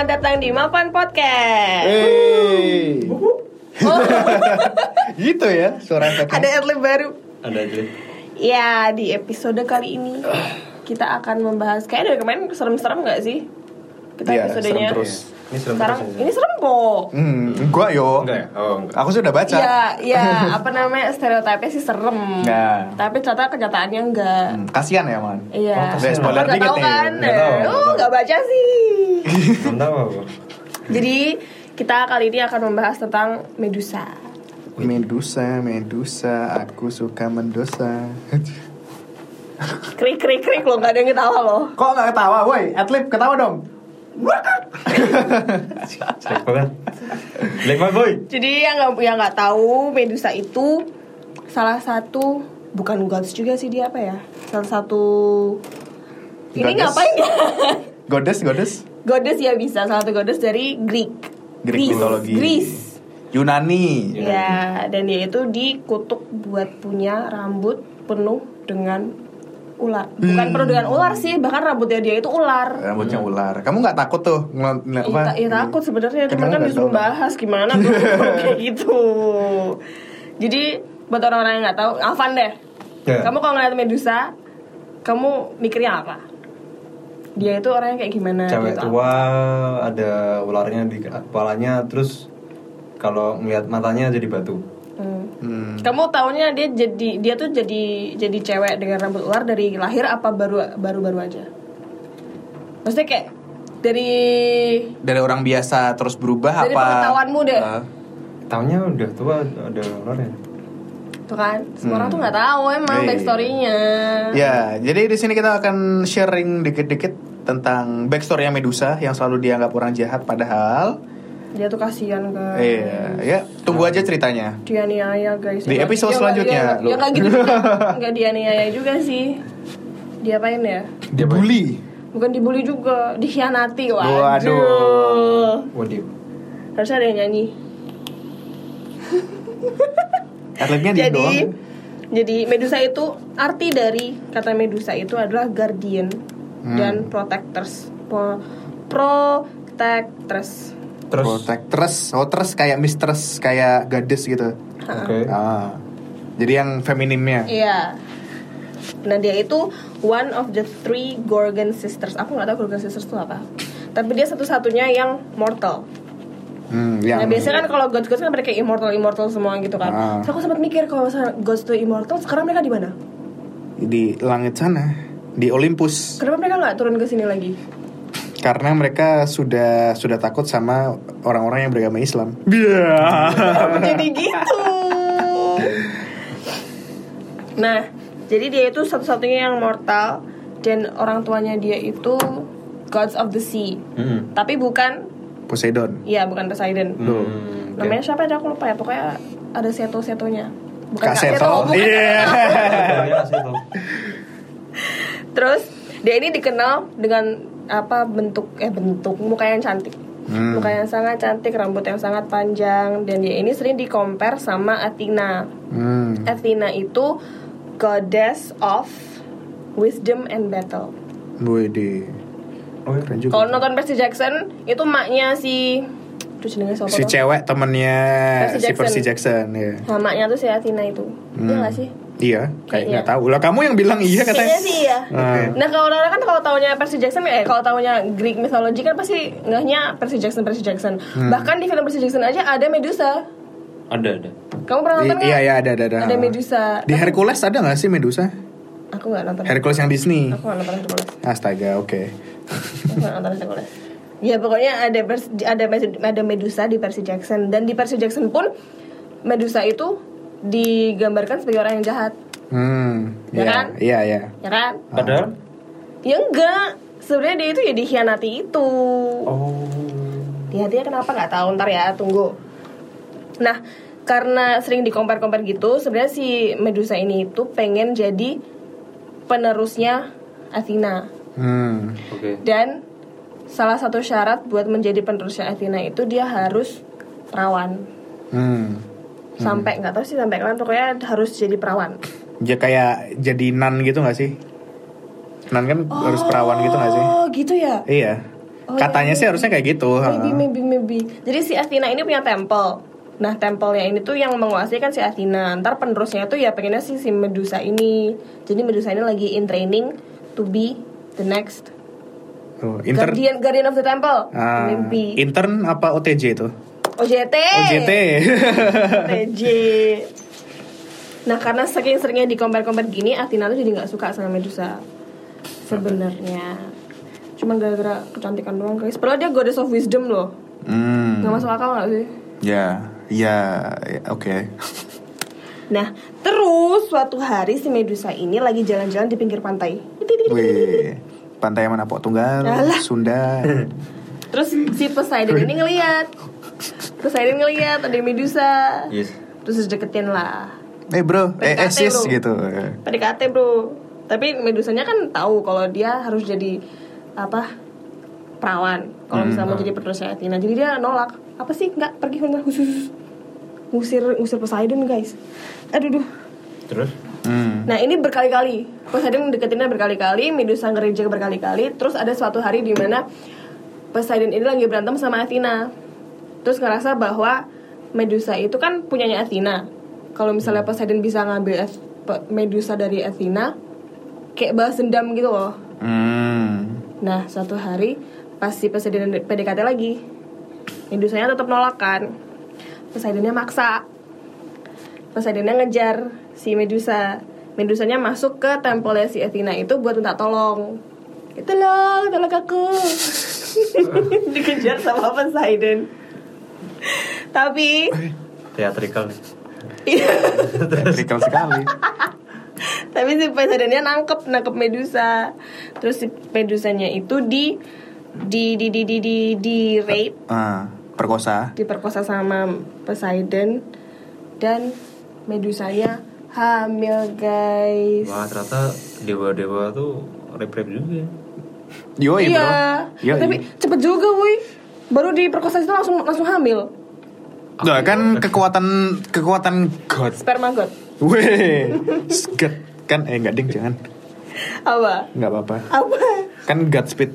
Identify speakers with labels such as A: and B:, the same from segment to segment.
A: selamat datang di Mapan Podcast.
B: Hey.
A: Oh,
B: gitu ya suara efeknya.
A: ada adlib baru.
C: Ada aja.
A: Ya, di episode kali ini kita akan membahas kayak dari kemarin serem-serem nggak sih? Kita
B: Iya,
A: episodenya.
B: serem terus.
C: Ini serem
A: Sekarang
C: terus ya?
A: ini serem kok.
B: Hmm, gua yo.
C: Enggak ya? Oh, enggak.
B: Aku sudah baca.
A: Iya, iya, apa namanya stereotipnya sih serem.
B: Nah.
A: Tapi ternyata kenyataannya enggak.
B: Hmm, kasihan ya, Man.
A: Iya.
C: Oh, kasihan.
B: Spoiler
A: Nggak
B: dikit
A: tahu
B: nih.
A: kan? Oh, baca sih.
C: Belum tahu.
A: Jadi kita kali ini akan membahas tentang Medusa.
B: Medusa, Medusa, aku suka mendosa.
A: Krik krik krik lo nggak ada yang ketawa loh.
B: Kok nggak ketawa, woi? Adlib ketawa dong.
C: Jelek banget. Jelek banget, boy.
A: Jadi yang nggak yang nggak tahu Medusa itu salah satu bukan gods juga sih dia apa ya? Salah satu ini
B: Goddess.
A: ngapain ya?
B: Goddess, goddess.
A: goddess ya bisa salah satu goddess dari Greek.
B: Greek
A: Greece.
B: mitologi.
A: Greece.
B: Yunani.
A: Ya, dan dia itu dikutuk buat punya rambut penuh dengan ular. Bukan
B: Hmm.
A: penuh dengan ular sih, bahkan rambutnya dia itu ular.
B: Rambutnya ular. Kamu nggak takut tuh ngel-
A: Iya,
B: apa?
A: iya takut sebenarnya, cuman
B: Kenapa
A: kan disuruh
B: tahu?
A: bahas gimana tuh kayak gitu. Jadi buat orang-orang yang nggak tahu, Alvan deh.
C: Ya.
A: Kamu kalau ngeliat Medusa, kamu mikirnya apa? Dia itu orangnya kayak gimana?
C: Cewek
A: gitu.
C: tua, ada ularnya di kepalanya, terus kalau ngeliat matanya jadi batu.
A: Hmm.
B: Hmm.
A: Kamu taunya dia jadi dia tuh jadi jadi cewek dengan rambut ular dari lahir apa baru baru baru aja? Maksudnya kayak dari
B: Dari orang biasa terus berubah
A: Dari
B: apa?
A: pengetahuanmu deh.
B: Ah.
C: Taunya udah tua ada ularnya.
A: tuh kan semua orang tuh nggak tahu emang
B: Iya.
A: backstorynya.
B: Ya, jadi di sini kita akan sharing dikit-dikit tentang backstory Medusa yang selalu dianggap orang jahat padahal
A: Dia tuh kasihan guys.
B: iya, ya tunggu aja ceritanya.
A: Dianiaya guys.
B: Di
A: Ya,
B: episode
A: ya,
B: selanjutnya,
A: Ya,
B: loh.
A: ya nggak gitu. Nggak dianiaya juga sih. Diapain ya?
B: Dibully.
A: Bukan dibully juga, dikhianati. Waduh.
B: Waduh.
C: Waduh.
A: Harusnya ada yang nyanyi.
B: Atletnya dia
A: jadi
B: doang.
A: jadi Medusa itu arti dari kata Medusa itu adalah guardian
B: Hmm.
A: dan protectors. Pro, protectress.
C: Terus
B: Protectress, oh terus kayak mistress, kayak goddess gitu.
C: Oke.
B: Ah. Jadi yang feminimnya.
A: Iya. Nah dia itu one of the three Gorgon sisters. Aku nggak tahu Gorgon sisters itu apa. Tapi dia satu-satunya yang mortal.
B: Hmm,
A: Nah
B: yang
A: biasanya kan kalau gods gods kan mereka immortal immortal semua gitu kan.
B: Ah.
A: So, aku sempat mikir kalau gods itu immortal, sekarang mereka di mana?
B: di langit sana, di Olympus.
A: Kenapa mereka nggak turun ke sini lagi?
B: Karena mereka sudah sudah takut sama orang-orang yang beragama Islam. Iya.
A: Kenapa jadi gitu? Nah, jadi dia itu satu-satunya yang mortal dan orang tuanya dia itu gods of the sea.
C: Hmm.
A: Tapi bukan,
B: Poseidon.
A: ya bukan Poseidon.
B: Loh.
C: Hmm.
A: Namanya siapa ya aku lupa ya. Pokoknya ada seto-setonya. Bukan
B: Kak Seto.
A: bukan.
B: Iya.
C: Iya.
A: Terus dia ini dikenal dengan apa bentuk eh bentuk muka yang cantik.
B: Hmm.
A: Muka yang sangat cantik, rambut yang sangat panjang dan dia ini sering di-compare sama Athena.
B: Hmm.
A: Athena itu goddess of wisdom and battle.
B: Wede.
C: Oh, iya.
B: Keren juga.
A: Kalau nonton Percy Jackson itu maknya si Terus
B: si cewek temennya
A: Percy
B: si
A: Jackson.
B: Percy Jackson ya.
A: Nah, maknya tuh si Athena itu. Iya
B: Hmm.
A: gak sih?
B: Iya, kayak nggak tahu. Lah kamu yang bilang iya katanya.
A: Kayaknya sih ya.
B: Nah.
A: Nah kalau orang kan kalau taunya Percy Jackson eh kalau taunya Greek mythology kan pasti ngehnya Percy Jackson Percy Jackson.
B: Hmm.
A: Bahkan di film Percy Jackson aja ada Medusa.
C: Ada, ada.
A: Kamu pernah nonton
B: iya iya ada ada ada.
A: Ada Medusa.
B: Di Hercules ada nggak sih Medusa?
A: Aku nggak nonton.
B: Hercules yang Disney.
A: Aku nggak nonton Hercules.
B: Astaga, oke.
A: Aku nggak nonton Hercules. Ya pokoknya ada Pers- ada ada Medusa di Percy Jackson dan di Percy Jackson pun Medusa itu digambarkan sebagai orang yang jahat,
B: Hmm,
A: Ya
B: iya,
A: kan?
B: Iya, iya.
A: ya kan?
C: Padahal
A: Ya enggak. Sebenarnya dia itu ya dikhianati itu.
C: Oh.
A: Dia dia kenapa nggak tahu ntar ya tunggu. Nah karena sering dikompar-kompar gitu, sebenarnya si Medusa ini itu pengen jadi penerusnya Athena
B: Hmm.
C: Oke.
A: dan salah satu syarat buat menjadi penerusnya Athena itu dia harus perawan.
B: Hmm.
A: Sampai nggak tahu sih sampai kapan pokoknya harus jadi perawan.
B: Ya kayak jadi nan gitu gak sih? Nan kan harus perawan gitu gak sih?
A: Oh gitu ya.
B: Iya.
A: Oh,
B: Katanya
A: iya.
B: sih harusnya kayak gitu.
A: Maybe, maybe, maybe. Jadi si Athena ini punya temple. Nah, tempelnya ini tuh yang menguasai kan si Athena. Ntar penerusnya tuh ya pengennya sih si Medusa ini. Jadi Medusa ini lagi in training to be the next
B: Oh, intern
A: guardian guardian of the temple.
B: Ah,
A: Mimpi.
B: intern apa OTJ itu?
A: OJT.
B: OJT.
A: OTJ. Nah, karena saking seringnya di compare-compare gini, Athena tuh jadi nggak suka sama Medusa. Sebenarnya. Cuma gara-gara kecantikan doang, guys. Padahal dia goddess of wisdom loh.
B: hmm.
A: Nggak masuk akal nggak sih?
B: Ya, ya, ya, oke.
A: Nah, terus suatu hari si Medusa ini lagi jalan-jalan di pinggir pantai.
B: Wih, pantai mana Pok Tunggal,
A: Alah.
B: Sunda.
A: Terus si Poseidon ini ngeliat. Poseidon ngeliat ada Medusa.
C: Yes.
A: Terus deketin lah.
B: Eh bro, eh, eh sis
A: bro.
B: gitu.
A: PDKT bro. Tapi Medusanya kan tahu kalau dia harus jadi apa perawan. Kalau misalnya mau jadi penerusnya Athena. Jadi dia nolak. Apa sih? Nggak pergi khusus ngusir ngusir Poseidon guys. Aduh duh.
C: Terus?
B: Hmm.
A: Nah ini berkali-kali Poseidon deketinnya berkali-kali Medusa ngerejek berkali-kali Terus ada suatu hari di mana Poseidon ini lagi berantem sama Athena Terus ngerasa bahwa Medusa itu kan punyanya Athena. Kalau misalnya Poseidon bisa ngambil Ath- Medusa dari Athena Kayak balas dendam gitu loh.
B: Hmm.
A: Nah suatu hari Pas si Poseidon PDKT lagi Medusanya tetap nolak kan. Poseidonnya maksa. Poseidonnya ngejar si Medusa. Medusanya masuk ke tempelnya si Athena itu buat minta tolong. Tolong, tolong aku. Dikejar sama Poseidon Tapi
C: Teatrikal nih.
B: Teatrikal sekali.
A: Tapi si Poseidonnya nangkep Nangkep Medusa Terus si Medusanya itu di Di di di di di, di rape
B: Ah, perkosa.
A: diperkosa sama Poseidon dan Medusanya hamil guys.
C: Wah ternyata dewa-dewa tuh rep-rep juga ya.
B: Yoi bro.
A: iya.
B: Yoi.
A: Tapi cepet juga woi. Baru diperkosa itu langsung langsung hamil.
B: Nah, kan kekuatan kekuatan God.
A: Sperma god.
B: Weh, God kan eh enggak ding jangan.
A: Apa?
B: Enggak apa-apa.
A: Apa?
B: Kan Godspeed.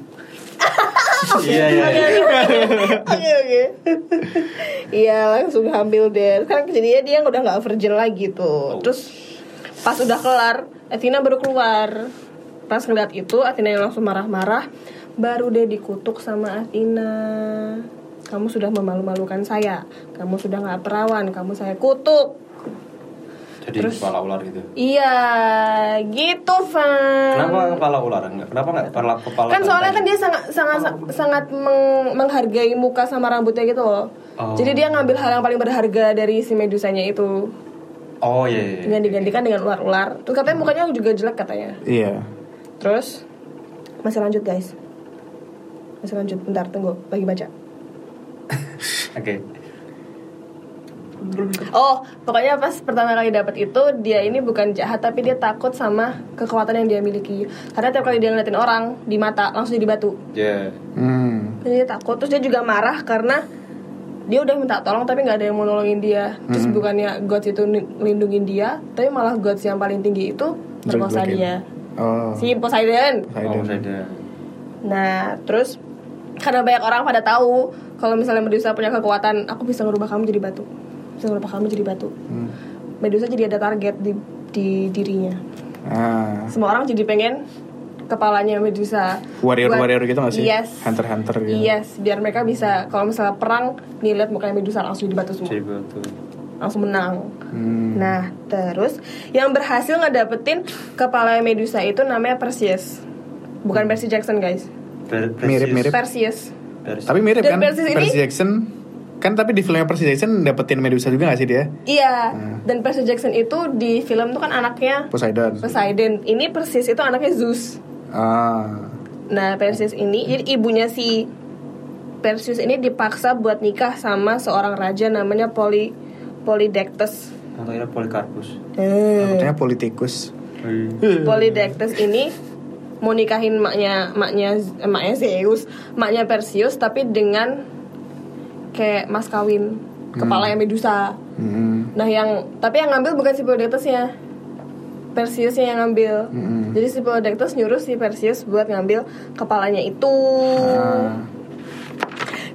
C: Iya iya. iya.
A: Oke oke. Iya langsung hamil deh. Kan jadinya dia udah nggak virgin lagi tuh. Terus pas udah kelar, Athena baru keluar. Pas ngeliat itu, Athena yang langsung marah-marah. Baru deh dikutuk sama Athena. Kamu sudah memalu-malukan saya. Kamu sudah nggak perawan. Kamu saya kutuk.
C: Jadi
A: Terus?
C: kepala ular gitu.
A: Iya, gitu Van.
C: Kenapa kepala ular enggak? Kenapa enggak kepala kepala?
A: kan soalnya kan dia sangat sangat sangat meng- menghargai muka sama rambutnya gitu loh.
C: Oh.
A: Jadi dia ngambil hal yang paling berharga dari si medusanya itu
C: Oh iya. iya.
A: dengan digantikan dengan ular-ular. Terus katanya mukanya juga jelek katanya.
B: Iya.
A: Terus masih lanjut guys. Masih lanjut. Bentar tunggu lagi baca.
C: Oke.
A: Oh, pokoknya pas pertama kali dapat itu dia ini bukan jahat tapi dia takut sama kekuatan yang dia miliki. Karena tiap kali dia ngeliatin orang di mata langsung jadi batu.
C: Ya.
B: Hmm.
A: Jadi dia takut terus dia juga marah karena dia udah minta tolong tapi nggak ada yang mau nolongin dia terus bukannya gods itu ngelindungin dia tapi malah gods yang paling tinggi itu
B: Jelek-jelekin.
A: dia
B: Oh.
A: si Poseidon
C: Oh,
B: Poseidon.
A: nah terus karena banyak orang pada tahu kalau misalnya Medusa punya kekuatan aku bisa ngerubah kamu jadi batu bisa ngerubah kamu jadi batu
B: Hmm.
A: Medusa jadi ada target di di dirinya
B: Ah.
A: semua orang jadi pengen kepalanya Medusa
B: Warrior
A: Buat-
B: warrior gitu gak sih?
A: yes
B: Hunter hunter gitu.
A: Yes, biar mereka bisa kalau misalnya perang nih lihat mukanya Medusa langsung dibatu semua,
C: Jadi batu.
A: langsung menang.
B: Hmm.
A: Nah, terus yang berhasil ngedapetin kepala Medusa itu namanya Perseus. Bukan Percy Jackson, guys.
C: Per-
B: Mirip-mirip.
A: Perseus.
C: Persis.
B: Tapi mirip
A: Dan
B: kan?
A: Persis ini-
B: Percy Jackson kan tapi di filmnya Percy Jackson dapetin Medusa juga gak sih dia?
A: Iya,
B: Hmm.
A: dan Percy Jackson itu di film tuh kan anaknya
B: Poseidon.
A: Poseidon. Ini Perseus itu anaknya Zeus.
B: Ah.
A: Nah, Perseus ini jadi ibunya si Perseus ini dipaksa buat nikah sama seorang raja namanya Poly Polydectes.
C: Atau kira Polikarpus.
A: Eh.
B: Artinya politikus.
A: Polydectes ini mau nikahin maknya maknya emaknya Zeus, maknya Perseus tapi dengan kayak mas kawin kepala yang Medusa.
B: Hmm.
A: Nah yang tapi yang ngambil bukan si Polydectesnya, Perseusnya yang ngambil.
B: Mm-mm.
A: Jadi si Polydectes nyuruh si Perseus buat ngambil kepalanya itu.
B: Ah.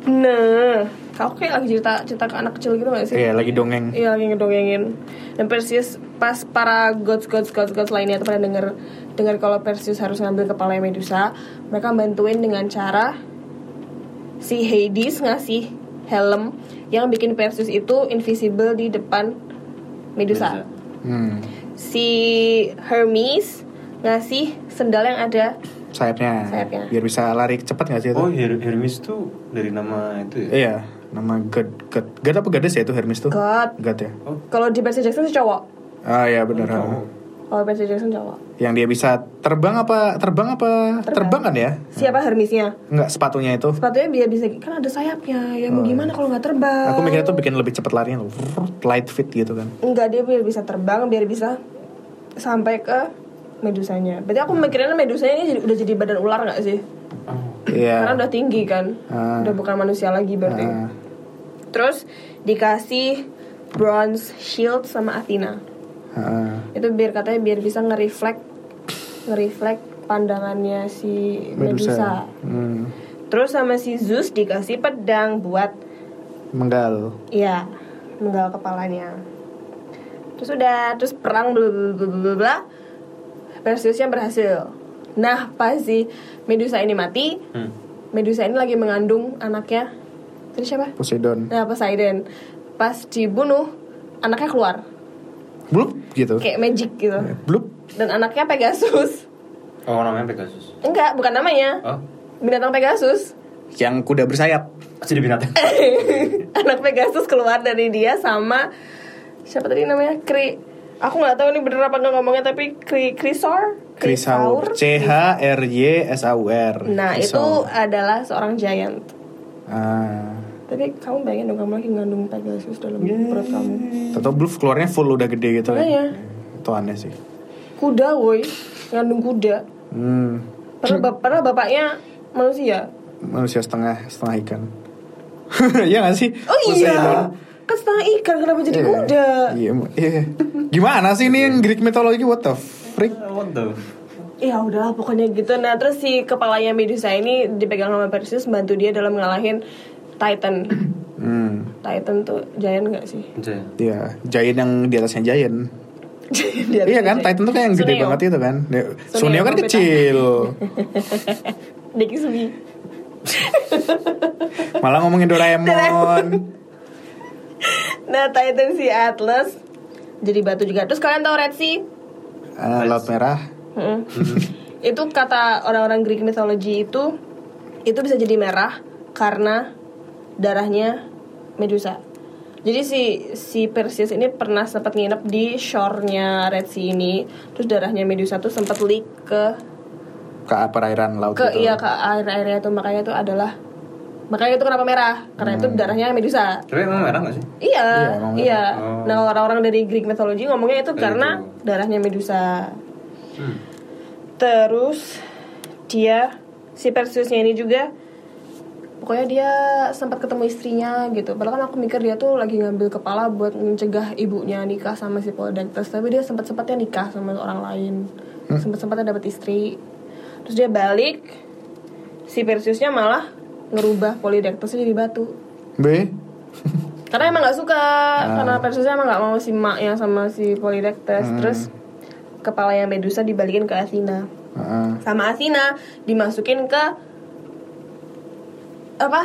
A: Nah, kau kayak lagi cerita cerita ke anak kecil gitu gak sih?
B: Iya, lagi dongeng.
A: Iya lagi ngedongengin Dan Perseus pas para gods gods gods gods lainnya pada denger dengar kalau Perseus harus ngambil kepala Medusa Mereka bantuin dengan cara Si Hades ngasih helm Yang bikin Perseus itu invisible di depan Medusa,
B: Hmm.
A: Si Hermes ngasih sendal yang ada
B: Sayapnya.
A: Sayapnya.
B: Biar bisa lari cepat gak sih itu?
C: Oh, Her- Hermes tuh dari nama itu ya?
B: Iya, nama God, God, God apa Goddess ya itu Hermes tuh?
A: God
B: God ya.
C: Oh,
A: Kalau di Percy Jackson sih cowok
B: Ah ya benar.
C: oh.
A: Kalau Percy Jackson cowok
B: Yang dia bisa terbang apa? Terbang apa? Terbang, kan ya?
A: Siapa Hermesnya?
B: Enggak sepatunya itu.
A: Sepatunya biar bisa kan ada sayapnya. Ya mau gimana kalau nggak terbang?
B: Aku mikirnya tuh bikin lebih cepat larinya loh. Light fit gitu kan.
A: Enggak dia biar bisa terbang, biar bisa sampai ke medusanya. Berarti aku mikirnya medusanya ini jadi, udah jadi badan ular nggak sih?
B: Iya.
A: Karena udah tinggi kan,
B: Ah.
A: udah bukan manusia lagi berarti.
B: Ah.
A: Terus dikasih bronze shield sama Athena.
B: Ah.
A: Itu biar katanya biar bisa nge-reflect nge-reflect pandangannya si Medusa.
B: Medusa. Hmm.
A: Terus sama si Zeus dikasih pedang buat
B: Menggal.
A: Iya, menggal kepalanya. Terus udah, terus perang bla bla bla bla bla. Perseusnya berhasil. Nah, pas si Medusa ini mati,
C: Hmm.
A: Medusa ini lagi mengandung anaknya. Tadi siapa?
B: Poseidon.
A: Nah, Poseidon. Pas dibunuh, anaknya keluar.
B: Blup gitu.
A: Kayak magic gitu.
B: Blup.
A: Dan anaknya Pegasus.
C: Oh, namanya Pegasus.
A: Enggak, bukan namanya.
C: Oh,
A: Binatang Pegasus.
B: Yang kuda bersayap.
C: jadi binatang.
A: anak Pegasus keluar dari dia sama siapa tadi namanya Kri aku nggak tahu ini bener apa nggak ngomongnya tapi Kri Krisaur
B: Krisaur. C H R Y S A U R.
A: nah itu
B: Krisaur.
A: adalah seorang giant
B: Ah.
A: Tapi kamu bayangin dong kamu lagi ngandung Pegasus dalam perut kamu
B: Tahu Bluff keluarnya full udah gede gitu kan.
A: Makanya.
B: Itu aneh sih.
A: kuda woi ngandung kuda
B: Hmm.
A: padahal, bap- padahal bapaknya manusia
B: Manusia setengah setengah ikan. Iya gak sih?
A: oh iya
B: Poseidon.
A: kan setengah ikan kenapa jadi
B: Iya.
A: kuda
B: Iya, iya. Gimana sih ini yang Greek mythology what the freak?
C: What the?
A: Ya udah pokoknya gitu Nah terus si kepalanya Medusa ini dipegang sama Perseus Bantu dia dalam ngalahin Titan
B: Hmm.
A: Titan tuh giant gak sih?
C: Jaya.
B: Iya, Giant yang di atasnya Giant.
A: Atasnya
B: iya kan,
A: giant.
B: Titan tuh kayak yang gede banget itu kan.
A: Suneo
B: Suneo kan kecil.
A: Deki Subi
B: Malah ngomongin Doraemon.
A: Nah Titan si Atlas Jadi batu juga Terus kalian tahu Red Sea?
B: Eh, Laut Merah.
A: Itu kata orang-orang Greek mythology itu Itu bisa jadi merah Karena darahnya Medusa jadi si si Perseus ini pernah sempat nginep di shore-nya Red Sea ini, terus darahnya Medusa tuh sempat leak ke
B: Ke perairan laut
A: ke
B: gitu.
A: iya ke air airnya itu makanya itu adalah makanya itu kenapa merah karena itu darahnya Medusa
C: Tapi emang merah gak sih?
A: iya
B: Iya,
A: iya.
C: Oh.
A: nah orang-orang dari Greek mythology ngomongnya itu
C: Kayak
A: karena darahnya Medusa
C: Hmm.
A: terus dia si Perseusnya ini juga pokoknya dia sempat ketemu istrinya gitu. Padahal kan aku mikir dia tuh lagi ngambil kepala buat mencegah ibunya nikah sama si Polydectes tapi dia sempat sempatnya nikah sama orang lain. Sempat sempatnya dapat istri. Terus dia balik si Perseusnya malah ngerubah Polydectesnya jadi batu.
B: B.
A: karena emang nggak suka. Karena Perseusnya emang nggak mau si maknya sama si Polydectes terus kepala yang Medusa dibalikin ke Athena
B: Heeh.
A: sama Athena dimasukin ke apa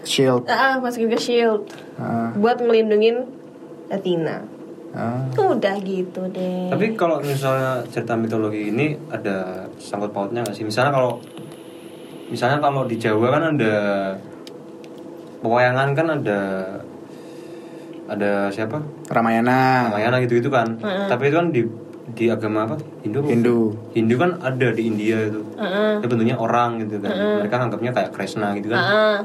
B: Shield.
A: ah masukin ke shield
B: Heeh.
A: buat ngelindungin Athena
B: Ah.
A: udah gitu deh
C: Tapi kalau misalnya cerita mitologi ini ada sangkut pautnya nggak sih? Misalnya kalau misalnya kalau di Jawa kan ada pewayangan kan ada ada siapa?
B: Ramayana.
C: Ramayana gitu-gitu kan. Tapi itu kan di di agama apa? Hindu.
B: Hindu.
C: Hindu kan ada di India itu.
A: Heeh.
C: Itu bentuknya orang gitu kan. Mereka anggapnya kayak Krishna gitu kan.
A: Ah.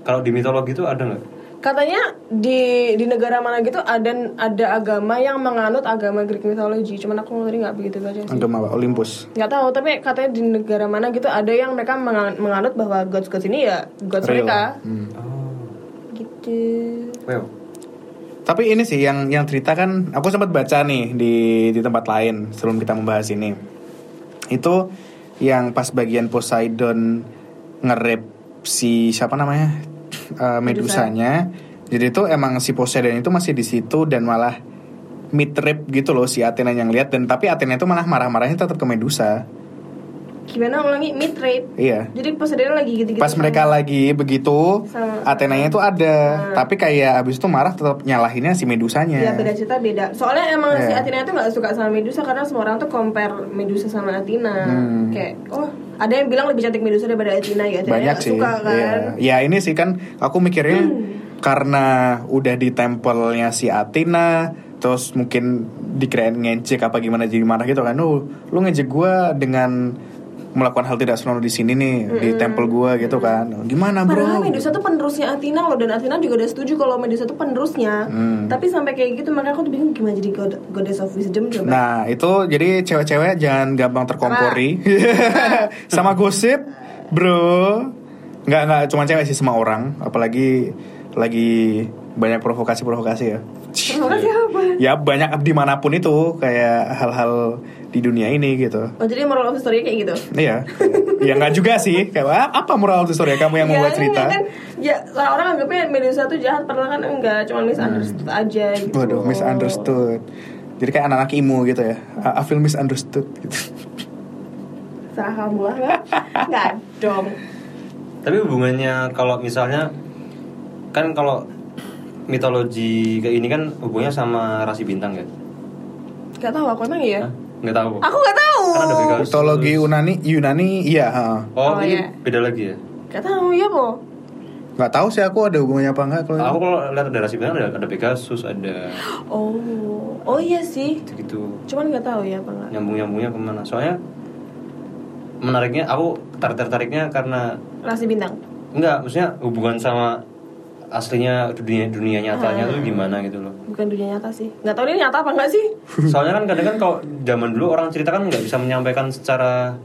C: Kalau di mitologi itu ada nggak?
A: katanya di di negara mana gitu ada ada agama yang menganut agama Greek mythology cuman aku ngeri nggak begitu baca sih
B: Agama apa? Olympus.
A: nggak tahu tapi katanya di negara mana gitu ada yang mereka menga- menganut bahwa gods gods ini ya gods
B: Real.
A: mereka
B: Hmm.
C: Oh.
A: gitu
C: Wow.
B: Tapi ini sih yang yang cerita kan aku sempat baca nih di di tempat lain sebelum kita membahas ini. Itu yang pas bagian Poseidon ngerep si siapa namanya? uh, medusanya. Jadi itu emang si Poseidon itu masih di situ dan malah mid trip gitu loh si Athena yang lihat dan tapi Athena itu malah marah-marahnya tetap ke Medusa.
A: Gimana ulangi mid rape?
B: Iya.
A: Jadi Poseidon lagi gitu-gitu.
B: Pas mereka lagi begitu,
A: Sama-
B: Athenanya itu ada,
A: Hmm.
B: tapi kayak abis itu marah tetap nyalahinnya si Medusanya.
A: Ya beda cerita beda. Soalnya emang si
B: Iya.
A: Athena itu nggak suka sama Medusa karena semua orang tuh compare Medusa sama Athena.
B: Hmm.
A: Kayak oh ada yang bilang lebih cantik Medusa daripada Athena ya. Athena
B: Banyak sih.
A: Suka kan.
B: Iya. Ya ini sih kan aku mikirnya karena udah di tempelnya si Athena terus mungkin dikirain ngejek apa gimana jadi marah gitu kan. Oh, lu ngejek gua dengan melakukan hal tidak senonoh di sini nih di tempel gua gitu kan. Gimana, Bro?
A: Padahal Medusa tuh penerusnya Athena loh dan Athena juga udah setuju kalau Medusa tuh penerusnya.
B: Hmm.
A: Tapi sampai kayak gitu makanya aku tuh bingung gimana jadi god- goddess of wisdom coba.
B: Nah itu jadi cewek-cewek jangan gampang terkompori sama gosip, bro. Nggak nggak cuma cewek sih semua orang, apalagi lagi banyak provokasi-provokasi ya.
A: Terima kasih apa?
B: Ya banyak di mana pun itu kayak hal-hal di dunia ini gitu.
A: Oh jadi moral of the story kayak gitu.
B: Iya, ya nggak juga sih. Kayak "Ah, apa moral of the story kamu yang
A: Ya,
B: membuat cerita?
A: enggak kan, ya orang anggapnya Medusa tuh jahat padahal kan enggak, cuma misunderstood aja gitu.
B: Hmm. Waduh, misunderstood. Jadi kayak anak-anak imo gitu ya. I I feel misunderstood gitu.
A: Kamu lah enggak? Enggak dong.
C: Tapi hubungannya kalau misalnya kan kalau mitologi kayak ini kan hubungannya sama rasi bintang ya?
A: Enggak tahu aku emang iya.
C: Hah? Nggak tahu.
A: Aku enggak tahu.
C: Kan.
B: Mitologi Yunani, Yunani iya. ha.
C: Oh,
A: Oh,
C: ini
A: iya.
C: beda lagi ya?
A: Enggak tahu ya, Po.
B: Nggak tahu sih aku ada hubungannya apa enggak kalau
C: Aku kalau lihat ada rasi bintang ada, ada Pegasus, ada
A: Oh. Oh iya sih.
C: gitu
A: Cuman enggak tahu ya apa enggak.
C: nyambung-nyambungnya ke mana. Soalnya menariknya aku tertarik-tariknya karena
A: Rasi bintang.
C: enggak, maksudnya hubungan sama aslinya dunia dunia nyatanya
A: Ah.
C: tuh gimana gitu loh.
A: Bukan dunia nyata sih. Enggak tahu ini nyata apa enggak sih?
C: Soalnya kan kadang kan kalau zaman dulu orang cerita kan nggak bisa menyampaikan secara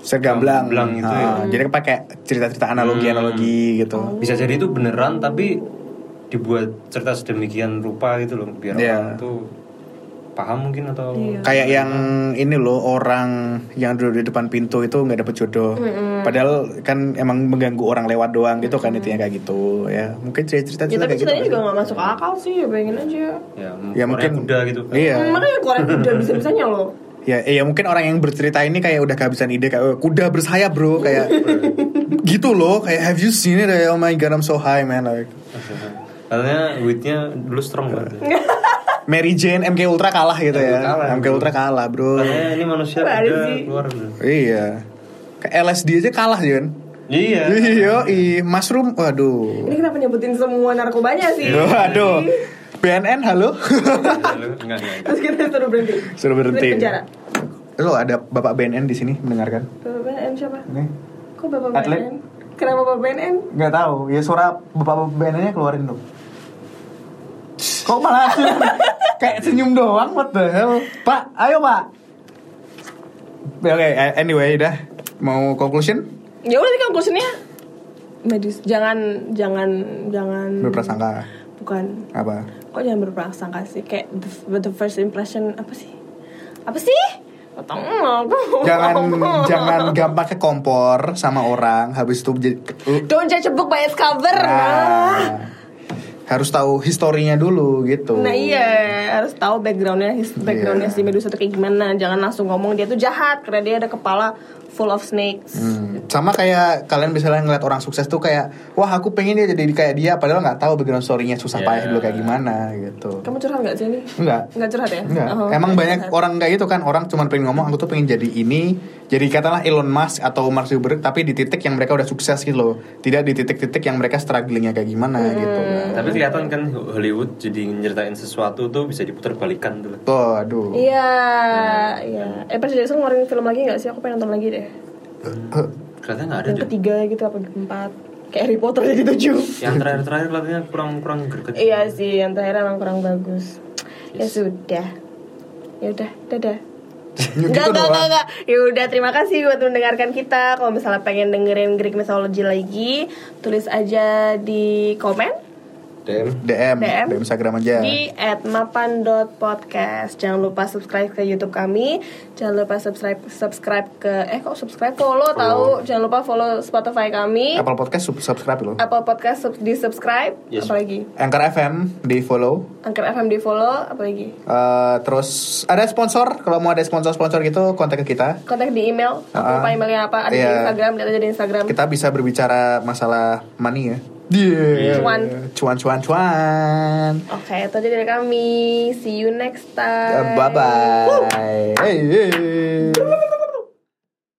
B: segamblang
C: Gamblang gitu ya.
B: Ha, Jadi pakai cerita-cerita analogi-analogi gitu.
C: bisa jadi itu beneran tapi dibuat cerita sedemikian rupa gitu loh biar
B: Iya.
C: orang tuh paham mungkin atau
A: Iya.
B: Kayak yang ini loh orang yang duduk di depan pintu itu nggak dapet jodoh. Padahal kan emang mengganggu orang lewat doang gitu kan intinya kayak gitu ya. Mungkin cerita-cerita
A: Ya tapi
B: kayak gitu. kan.
A: juga nggak masuk akal sih, ya bayangin aja.
C: ya,
B: Ya mungkin
C: kuda gitu
B: Iya.
A: Hmm, makanya Korea udah bisa-bisanya loh.
B: Ya, ya mungkin orang yang bercerita ini kayak udah kehabisan ide kayak "Oh, kuda bersayap bro kayak gitu loh kayak have you seen it oh my god I'm so high man like
C: katanya duitnya dulu strong banget
B: Mary Jane MK Ultra kalah gitu ya
C: Kalah,
B: MK
C: bro.
B: Ultra kalah bro
C: katanya ini manusia udah
A: sih?
C: keluar udah.
B: iya kayak LSD aja kalah Jon
C: iya
B: iya i mushroom waduh
A: Ini kenapa nyebutin semua narkobanya sih?
B: waduh BNN halo
C: enggak enggak
A: Terus kita suruh berhenti.
B: suruh berhenti
A: penjara.
B: lo ada bapak BNN di sini mendengarkan
A: Bapak BNN siapa?
B: nih
A: Kok Bapak
B: Atlet.
A: BNN? Kenapa Bapak BNN?
B: nggak tahu ya suara bapak BNN nya keluarin dong kok malah kayak senyum doang what the hell? Pak ayo pak. Oke anyway dah. Mau conclusion?
A: Ya udah sih conclusionnya. Medis jangan jangan jangan
B: berprasangka.
A: Bukan.
B: Apa?
A: Kok jangan berprasangka sih? Kayak the, the first impression apa sih? Apa sih?
B: Jangan jangan gampang ke kompor sama orang habis itu jadi
A: don't judge a book by its cover.
B: Nah, harus tahu historinya dulu gitu
A: Nah iya harus tahu backgroundnya his- backgroundnya
B: Iya.
A: si Medusa tuh kayak gimana jangan langsung ngomong dia tuh jahat karena dia ada kepala full of snakes.
B: Hmm, Sama kayak kalian misalnya ngeliat orang sukses tuh kayak Wah aku pengen dia jadi kayak dia Padahal nggak tahu background story-nya susah
C: Yeah.
B: payah dulu kayak gimana gitu.
A: Kamu curhat nggak sih ini
B: Enggak
A: nggak curhat ya?
B: Enggak,
A: Oh,
B: emang
A: nggak
B: banyak
A: curhat.
B: orang kayak gitu kan Orang cuma pengen ngomong aku tuh pengen jadi ini Jadi katalah Elon Musk atau Mark Zuckerberg Tapi di titik yang mereka udah sukses gitu loh. Tidak di titik-titik yang mereka strugglingnya kayak gimana gitu kan.
C: Tapi kelihatan kan Hollywood jadi nyeritain sesuatu tuh bisa diputar balikan tuh.
B: Tuh aduh
A: Iya, iya. Eh, Percy Jackson ngeluarin film lagi nggak sih? Aku pengen nonton lagi deh.
C: Kelihatan nggak ada
A: Yang ketiga gitu apa keempat? Kayak Harry Potter jadi tujuh.
C: yang terakhir-terakhir kelihatannya kurang kurang greget
A: iya sih, yang terakhir emang kurang bagus. Ya sudah. Ya udah, dadah. Enggak, enggak, enggak, enggak. Ya udah, terima kasih buat mendengarkan kita. Kalau misalnya pengen dengerin Greek Mythology lagi, tulis aja di komen.
C: DM.
B: DM,
A: DM.
B: DM Instagram aja.
A: di @mapan.podcast. Jangan lupa subscribe ke YouTube kami. Jangan lupa subscribe subscribe ke eh kok subscribe follow, tahu. Jangan lupa follow Spotify kami.
B: Apple Podcast sub- subscribe loh.
A: Apple Podcast sub- di subscribe.
C: Yes.
A: Apalagi
B: Anchor FM di follow.
A: Anchor FM di follow. Apalagi
B: Eh, terus ada sponsor. Kalau mau ada sponsor-sponsor gitu kontak ke kita.
A: kontak di email. Aku
B: Ah.
A: lupa emailnya apa. Ada di
B: Iya.
A: Instagram. Lihat aja di Instagram.
B: Kita bisa berbicara masalah money ya. Yeah.
A: Cuan.
B: Cuan cuan cuan.
A: Oke, itu aja dari kami. See you next time.
B: Bye bye. Hey, hey.